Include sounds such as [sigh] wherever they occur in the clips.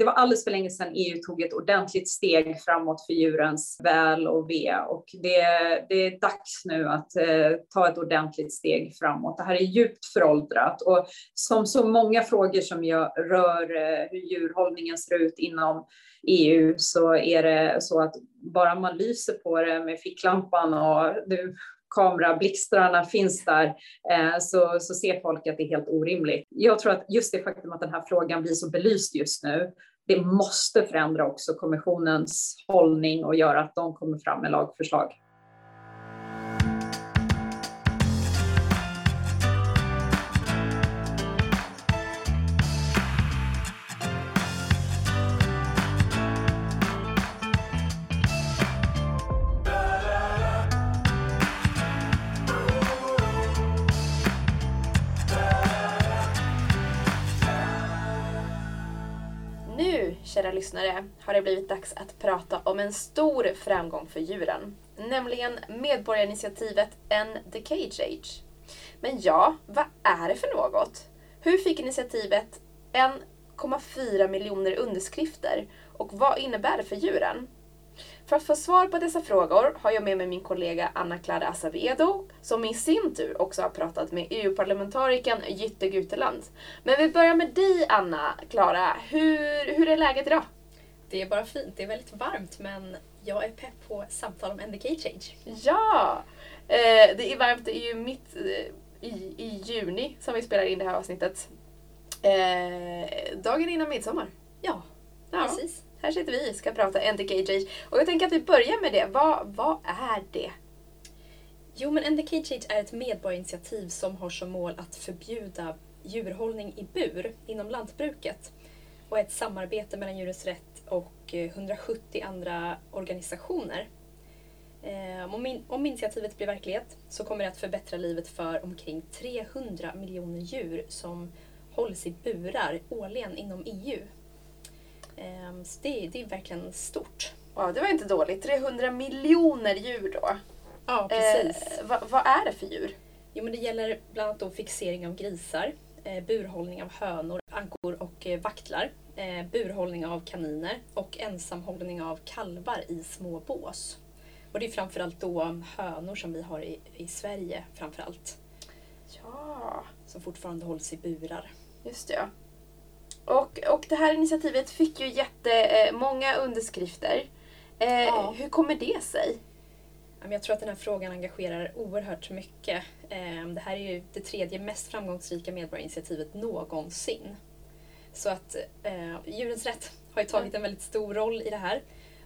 det var alldeles för länge sedan EU tog ett ordentligt steg framåt för djurens väl och ve och det, det är dags nu att eh, ta ett ordentligt steg framåt. Det här är djupt föråldrat och som så många frågor som jag rör eh, hur djurhållningen ser ut inom EU så är det så att bara man lyser på det med ficklampan och nu kamerablixtrarna finns där eh, så, så ser folk att det är helt orimligt. Jag tror att just det faktum att den här frågan blir så belyst just nu, det måste förändra också kommissionens hållning och göra att de kommer fram med lagförslag. Kära lyssnare, har det blivit dags att prata om en stor framgång för djuren. Nämligen medborgarinitiativet End the Cage Age. Men ja, vad är det för något? Hur fick initiativet 1,4 miljoner underskrifter och vad innebär det för djuren? För att få svar på dessa frågor har jag med mig min kollega Anna-Clara Asavedo, som i sin tur också har pratat med EU-parlamentarikern Jytte Guteland. Men vi börjar med dig Anna-Clara. Hur, hur är läget idag? Det är bara fint. Det är väldigt varmt men jag är pepp på samtal om NDK Change. Ja! Eh, det är varmt. Det är ju mitt eh, i, i juni som vi spelar in det här avsnittet. Eh, dagen innan midsommar. Ja, ja. precis här sitter vi och ska prata NDKJ. Och jag tänker att vi börjar med det. Vad, vad är det? Jo, men NDKJ är ett medborgarinitiativ som har som mål att förbjuda djurhållning i bur inom lantbruket och ett samarbete mellan Djurens Rätt och eh, 170 andra organisationer. Eh, om, in, om initiativet blir verklighet så kommer det att förbättra livet för omkring 300 miljoner djur som hålls i burar årligen inom EU. Ehm, så det, det är verkligen stort. Wow, det var inte dåligt. 300 miljoner djur då. Ja, precis. Eh, vad, vad är det för djur? Jo, men det gäller bland annat då fixering av grisar, eh, burhållning av hönor, ankor och eh, vaktlar, eh, burhållning av kaniner och ensamhållning av kalvar i små bås. Och det är framförallt då hönor som vi har i, i Sverige framförallt. Ja. Som fortfarande hålls i burar. Just det, ja. Och, och det här initiativet fick ju jättemånga underskrifter. Eh, ja. Hur kommer det sig? Jag tror att den här frågan engagerar oerhört mycket. Eh, det här är ju det tredje mest framgångsrika medborgarinitiativet någonsin. Så att eh, Djurens Rätt har ju tagit en väldigt stor roll i det här.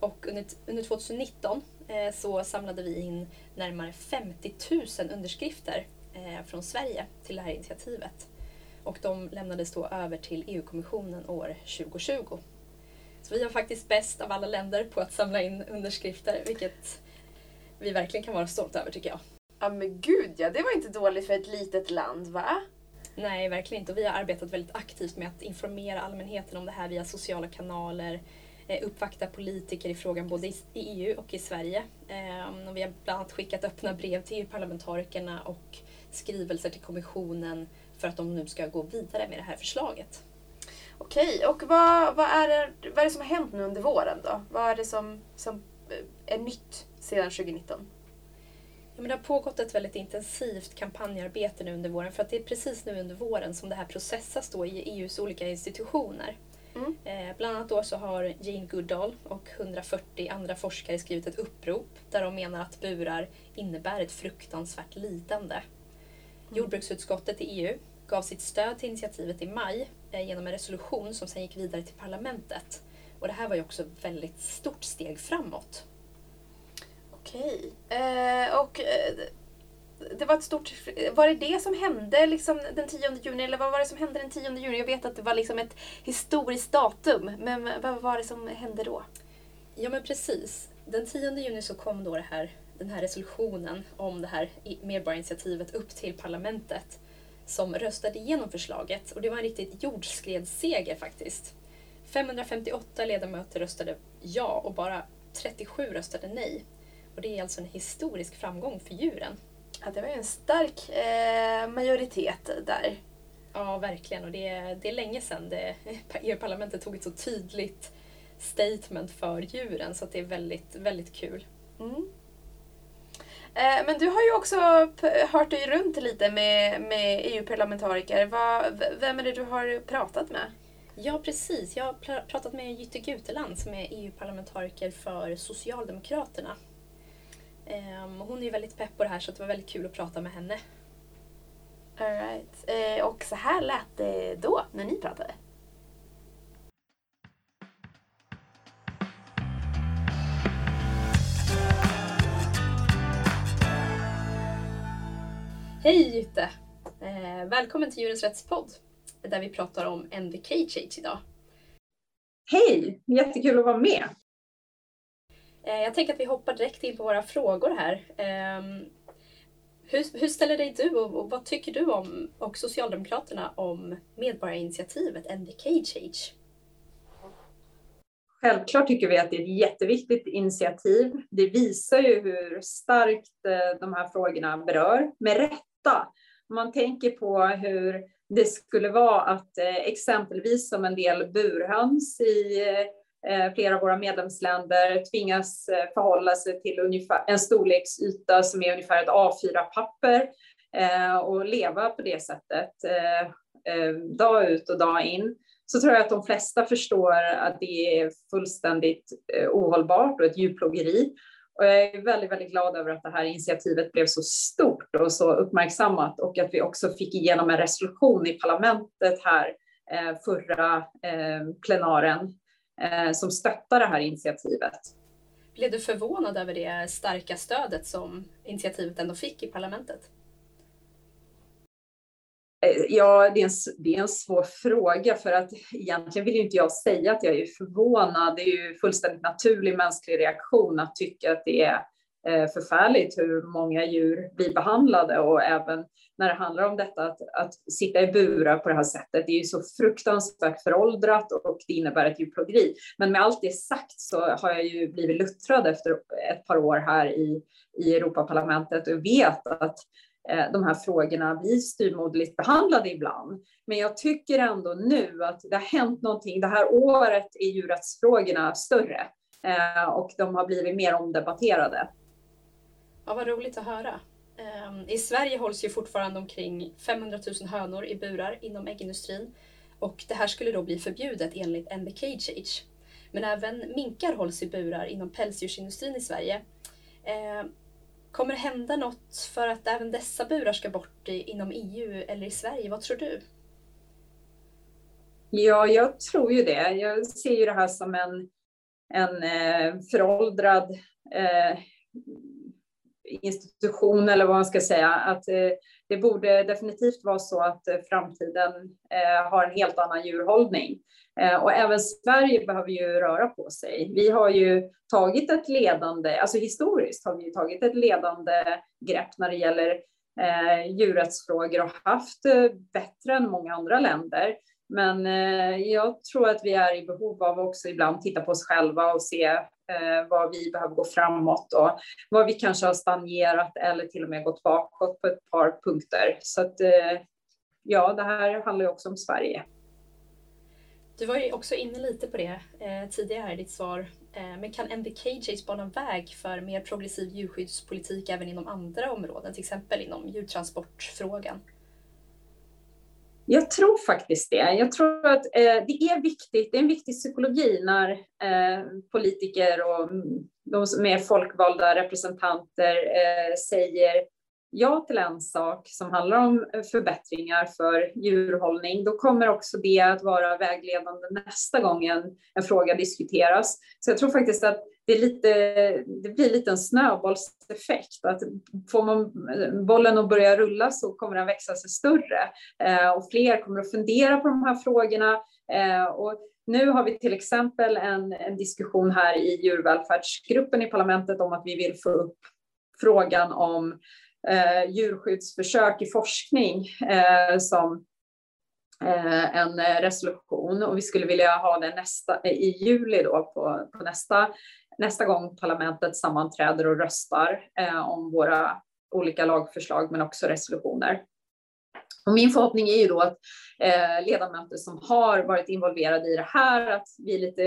Och under, under 2019 eh, så samlade vi in närmare 50 000 underskrifter eh, från Sverige till det här initiativet och de lämnades då över till EU-kommissionen år 2020. Så vi var faktiskt bäst av alla länder på att samla in underskrifter, vilket vi verkligen kan vara stolta över tycker jag. Ja men gud ja, det var inte dåligt för ett litet land va? Nej, verkligen inte. Och vi har arbetat väldigt aktivt med att informera allmänheten om det här via sociala kanaler, eh, uppvakta politiker i frågan både i EU och i Sverige. Ehm, och vi har bland annat skickat öppna brev till EU-parlamentarikerna och skrivelser till kommissionen för att de nu ska gå vidare med det här förslaget. Okej, och vad, vad, är det, vad är det som har hänt nu under våren då? Vad är det som, som eh, är nytt sedan 2019? Ja, men det har pågått ett väldigt intensivt kampanjarbete nu under våren för att det är precis nu under våren som det här processas då i EUs olika institutioner. Mm. Eh, bland annat då så har Jane Goodall och 140 andra forskare skrivit ett upprop där de menar att burar innebär ett fruktansvärt lidande Jordbruksutskottet i EU gav sitt stöd till initiativet i maj eh, genom en resolution som sen gick vidare till parlamentet. Och det här var ju också ett väldigt stort steg framåt. Okej. Eh, och eh, det var ett stort... Var det det som hände liksom den 10 juni? Eller vad var det som hände den 10 juni? Jag vet att det var liksom ett historiskt datum. Men vad var det som hände då? Ja men precis. Den 10 juni så kom då det här den här resolutionen om det här medborgarinitiativet upp till parlamentet som röstade igenom förslaget och det var en riktigt jordskredsseger faktiskt. 558 ledamöter röstade ja och bara 37 röstade nej. Och det är alltså en historisk framgång för djuren. Ja, det var ju en stark eh, majoritet där. Ja, verkligen. Och det är, det är länge sedan [laughs] EU-parlamentet tog ett så tydligt statement för djuren så det är väldigt, väldigt kul. Mm. Eh, men du har ju också hört dig runt lite med, med EU-parlamentariker. Vem är det du har pratat med? Ja, precis. Jag har pratat med Jytte Guteland som är EU-parlamentariker för Socialdemokraterna. Ehm, hon är ju väldigt pepp på det här så det var väldigt kul att prata med henne. All right. Eh, och så här lät det då när ni pratade. Hej Jytte! Eh, välkommen till Djurens Rättspodd där vi pratar om NVK Cage idag. Hej! Jättekul att vara med. Eh, jag tänker att vi hoppar direkt in på våra frågor här. Eh, hur, hur, ställer dig du och, och, vad tycker du om och Socialdemokraterna om medborgarinitiativet NVK Cage? Självklart tycker vi att det är ett jätteviktigt initiativ. Det visar ju hur starkt eh, de här frågorna berör, med rätta. Om man tänker på hur det skulle vara att eh, exempelvis som en del burhöns i eh, flera av våra medlemsländer tvingas eh, förhålla sig till ungefär en storleksyta som är ungefär ett A4-papper och leva på det sättet dag ut och dag in. Så tror jag att de flesta förstår att det är fullständigt ohållbart och ett djurplågeri. Och jag är väldigt, väldigt glad över att det här initiativet blev så stort och så uppmärksammat och att vi också fick igenom en resolution i parlamentet här eh, förra eh, plenaren som stöttar det här initiativet. Blev du förvånad över det starka stödet som initiativet ändå fick i parlamentet? Eh, ja, det är, en, det är en svår fråga för att egentligen vill inte jag säga att jag är förvånad. Det är ju fullständigt naturlig mänsklig reaktion att tycka att det är eh, Eh, förfärligt hur många djur blir behandlade och även när det handlar om detta att, att sitta i burar på det här sättet. Det är ju så fruktansvärt föråldrat och det innebär ett djurplågeri. Men med allt det sagt så har jag ju blivit luttrad efter ett par år här i, i Europaparlamentet och vet att eh, de här frågorna blir styrmoderligt behandlade ibland. Men jag tycker ändå nu att det har hänt någonting. Det här året är djurrättsfrågorna större eh, och de har blivit mer omdebatterade. Ja, vad roligt att höra. Ehm, I Sverige hålls ju fortfarande omkring 500 000 hönor i burar inom äggindustrin och det här skulle då bli förbjudet enligt NB Cage Age. Men även minkar hålls i burar inom pälsdjursindustrin i Sverige. Ehm, kommer det hända något för att även dessa burar ska bort inom EU eller i Sverige? Vad tror du? Ja, jag tror ju det. Jag ser ju det här som en, en eh, föråldrad eh, institution eller vad man ska säga. Att eh, det borde definitivt vara så att eh, framtiden eh, har en helt annan djurhållning. Och även Sverige behöver ju röra på sig. Vi har ju tagit ett ledande, alltså historiskt har vi ju tagit ett ledande grepp när det gäller djurrättsfrågor och haft bättre än många andra länder. Men eh, jag tror att vi är i behov av också ibland titta på oss själva och se eh, vad vi behöver gå framåt och vad vi kanske har stagnerat eller till och med gått bakåt på ett par punkter. Så att eh, ja, det här handlar ju också om Sverige. Du var ju också inne lite på det eh, tidigare i ditt svar. Eh, men kan NVK bana väg för mer progressiv djurskyddspolitik även inom andra områden, till exempel inom djurtransportfrågan? Jag tror faktiskt det. Jag tror att eh, det är viktigt, det är en viktig psykologi när eh, politiker och de som är folkvalda representanter eh, säger ja till en sak som handlar om eh, förbättringar för djurhållning, då kommer också det att vara vägledande nästa gång en, en fråga diskuteras. Så jag tror faktiskt att det, är lite, det blir lite en snöbollseffekt. Att får man eh, bollen att börja rulla så kommer den växa sig större eh, och fler kommer att fundera på de här frågorna. Eh, och nu har vi till exempel en, en diskussion här i djurvälfärdsgruppen i parlamentet om att vi vill få upp frågan om eh, djurskyddsförsök i forskning eh, som eh, en eh, resolution och vi skulle vilja ha den nästa, eh, i juli då på, på nästa, nästa gång parlamentet sammanträder och röstar eh, om våra olika lagförslag men också resolutioner. Och min förhoppning är ju då att eh, ledamöter som har varit involverade i det här, att vi är lite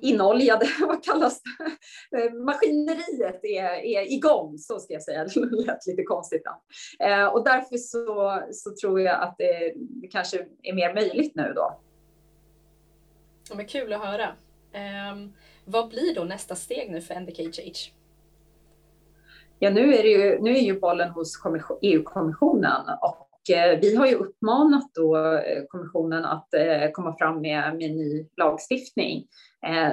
inoljade, [laughs] vad kallas det? Eh, maskineriet är, är igång, så ska jag säga. [laughs] Det lät lite konstigt. Eh, och därför så, så tror jag att det, kanske är mer möjligt nu då. Ja, men kul att höra. Um, vad blir då nästa steg nu för NDKHH? Ja, nu är, ju, nu är ju bollen hos EU-kommissionen och Eh, vi har ju uppmanat då eh, kommissionen att eh, komma fram med, med ny lagstiftning.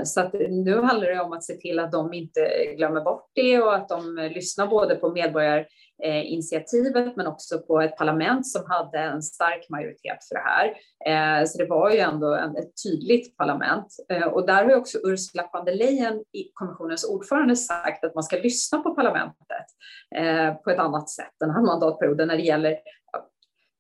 Så att nu handlar det om att se till att de inte glömmer bort det och att de lyssnar både på medborgarinitiativet men också på ett parlament som hade en stark majoritet för det här. Så det var ju ändå ett tydligt parlament. Och där har ju också Ursula von der Leyen, kommissionens ordförande, sagt att man ska lyssna på parlamentet på ett annat sätt den här mandatperioden när det gäller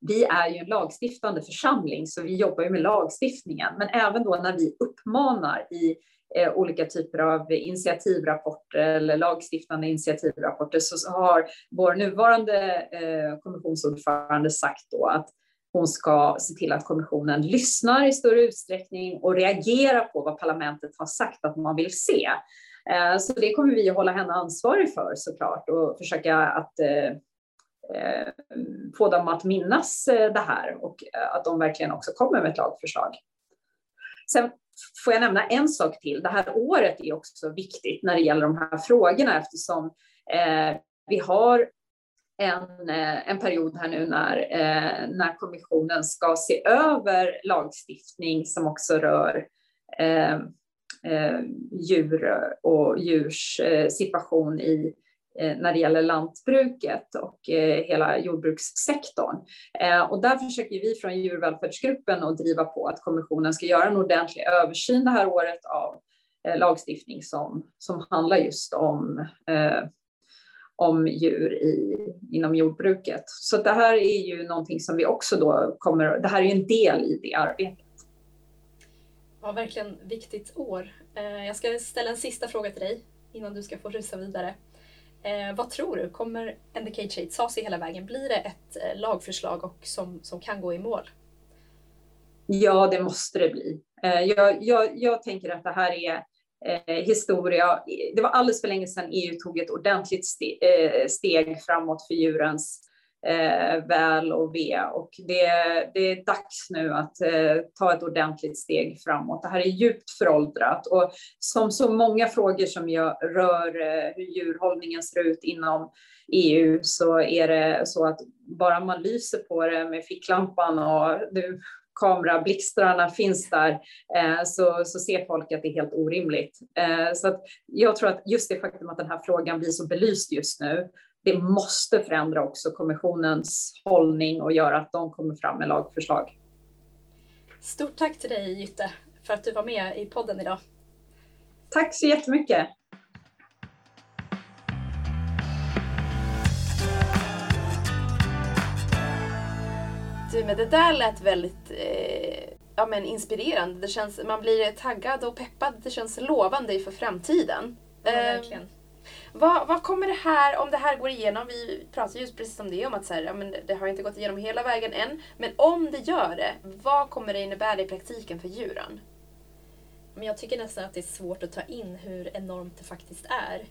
vi är ju en lagstiftande församling, så vi jobbar ju med lagstiftningen. Men även då när vi uppmanar i eh, olika typer av initiativrapporter eller lagstiftande initiativrapporter så har vår nuvarande eh, kommissionsordförande sagt då att hon ska se till att kommissionen lyssnar i större utsträckning och reagerar på vad parlamentet har sagt att man vill se. Eh, så det kommer vi att hålla henne ansvarig för såklart och försöka att eh, Eh, få dem att minnas eh, det här och eh, att de verkligen också kommer med ett lagförslag. Sen får jag nämna en sak till. Det här året är också viktigt när det gäller de här frågorna eftersom vi har en, en period här nu när, när kommissionen ska se över lagstiftning som också rör djur och djurs situation i Eh, när det gäller lantbruket och eh, hela jordbrukssektorn. Eh, och där försöker vi från djurvälfärdsgruppen att driva på att kommissionen ska göra en ordentlig översyn det här året av lagstiftning som, som handlar just om, eh, om djur i, inom jordbruket. Så det här är ju någonting som vi också då kommer, det här är ju en del i det arbetet. Ja, verkligen viktigt år. Jag ska ställa en sista fråga till dig innan du ska få rusa vidare. Eh, vad tror du? Kommer NDK Shade ta sig hela vägen? Blir det ett eh, lagförslag och som, som kan gå i mål? Ja, det måste det bli. Eh, jag, jag, jag tänker att det här är eh, historia. Det var alldeles för länge sedan EU tog ett ordentligt steg, eh, steg framåt för djurens eh, väl och ve. Och det, det är dags nu att eh, ta ett ordentligt steg framåt. Det här är djupt föråldrat och som så många frågor som jag rör eh, hur djurhållningen ser ut inom EU så är det så att bara man lyser på det med ficklampan och du, kamerablixtarna finns där eh, så, så ser folk att det är helt orimligt. Eh, så att jag tror att just det faktum att den här frågan blir så belyst just nu det måste förändra också kommissionens hållning och göra att de kommer fram med lagförslag. Stort tack till dig Jytte för att du var med i podden idag. Tack så jättemycket. Du, men det där lät väldigt eh, ja, men inspirerande. Det känns, man blir taggad och peppad. Det känns lovande inför framtiden. Ja, verkligen. Vad, vad kommer det här, om det här går igenom, vi pratar just precis om det, om att så här, ja, men det har inte gått igenom hela vägen än, men om det gör det, vad kommer det innebära i praktiken för djuren? Men jag tycker nästan att det är svårt att ta in hur enormt det faktiskt är.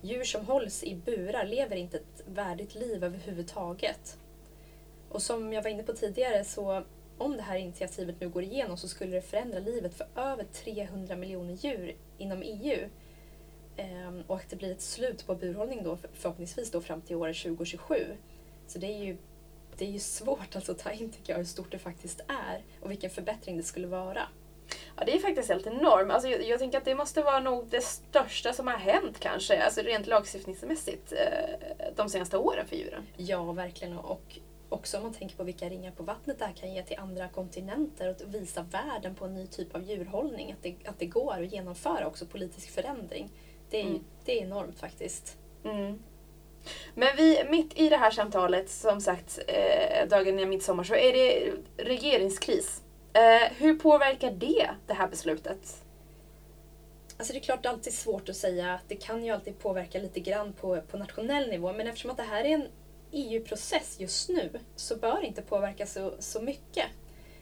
Djur som hålls i burar lever inte ett värdigt liv överhuvudtaget. Och som jag var inne på tidigare så om det här initiativet nu går igenom så skulle det förändra livet för över 300 miljoner djur inom EU. Ehm, och att det blir ett slut på burhållning då förhoppningsvis då fram till år 2027. Så det är ju, det är ju svårt alltså att ta in tycker jag hur stort det faktiskt är och vilken förbättring det skulle vara. Ja, det är faktiskt helt enormt. Alltså, jag, jag, tänker att det måste vara nog det största som har hänt kanske, alltså rent lagstiftningsmässigt, eh, de senaste åren för djuren. Ja, verkligen. Och också om man tänker på vilka ringar på vattnet det här kan ge till andra kontinenter och visa världen på en ny typ av djurhållning. Att det, att det går att genomföra också politisk förändring. Det är, mm. det är enormt faktiskt. Mm. Men vi, mitt i det här samtalet, som sagt, eh, dagen innan midsommar, så är det regeringskris. Eh, hur påverkar det det här beslutet? Alltså det är klart det alltid svårt att säga. Det kan ju alltid påverka lite grann på, på nationell nivå. Men eftersom att det här är en EU-process just nu så bör inte påverka så, så mycket.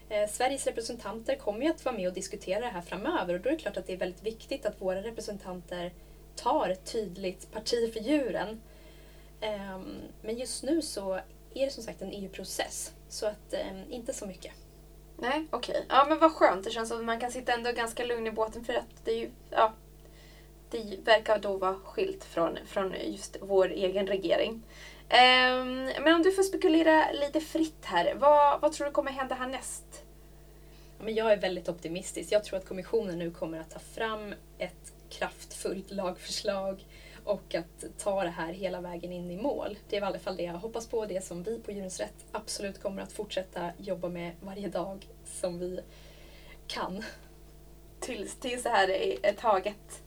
Eh, Sveriges representanter kommer ju att vara med och diskutera det här framöver och då är det klart att det är väldigt viktigt att våra representanter tar tydligt parti för djuren. Eh, men just nu så är det som sagt en EU-process så att eh, inte så mycket. Nej, okej. Okay. Ja men vad skönt. Det känns som att man kan sitta ändå ganska lugn i båten för att det är ju, ja, det verkar då vara skilt från, från just vår egen regering. Um, men om du får spekulera lite fritt här, vad, vad tror du kommer hända härnäst? Ja, men jag är väldigt optimistisk. Jag tror att kommissionen nu kommer att ta fram ett kraftfullt lagförslag och att ta det här hela vägen in i mål. Det är i alla fall det jag hoppas på, det som vi på Djurens Rätt absolut kommer att fortsätta jobba med varje dag som vi kan. Tills, tills det här är taget.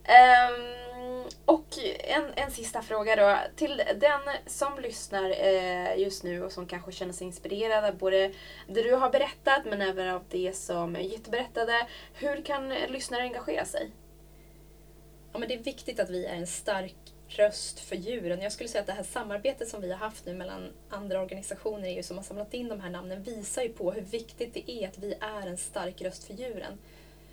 Um, och en, en sista fråga då. Till den som lyssnar eh, just nu och som kanske känner sig inspirerad av både det du har berättat men även av det som Jytte berättade. Hur kan lyssnare engagera sig? Ja, men det är viktigt att vi är en stark röst för djuren. Jag skulle säga att det här samarbetet som vi har haft nu mellan andra organisationer i EU som har samlat in de här namnen visar ju på hur viktigt det är att vi är en stark röst för djuren.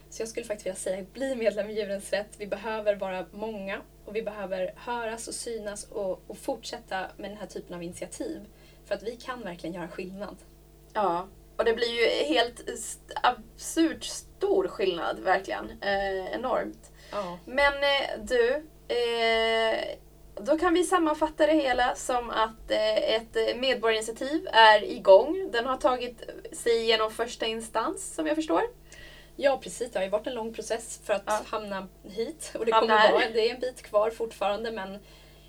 Så jag skulle faktiskt vilja säga, bli medlem i Djurens Rätt. Vi behöver vara många och vi behöver höras och synas och, och fortsätta med den här typen av initiativ. För att vi kan verkligen göra skillnad. Ja, och det blir ju helt absurt stor skillnad, verkligen. Eh, enormt. Ja. Men eh, du, eh, då kan vi sammanfatta det hela som att eh, ett medborgarinitiativ är igång. Den har tagit sig igenom första instans, som jag förstår. Ja precis, det har ju varit en lång process för att ja. hamna hit. Och det kommer vara, det är en bit kvar fortfarande men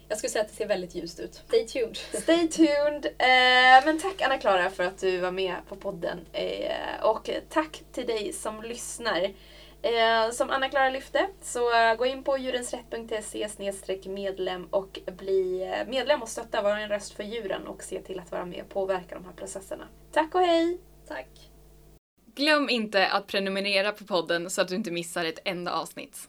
jag skulle säga att det ser väldigt ljust ut. Stay tuned! [laughs] Stay tuned! Eh, men tack Anna-Klara för att du var med på podden. Eh, och tack till dig som lyssnar. Eh, som Anna-Klara lyfte, så eh, gå in på djurensrätt.se medlem och bli eh, medlem och stötta vara en röst för djuren och se till att vara med och påverka de här processerna. Tack och hej! Tack! Glöm inte att prenumerera på podden så att du inte missar ett enda avsnitt.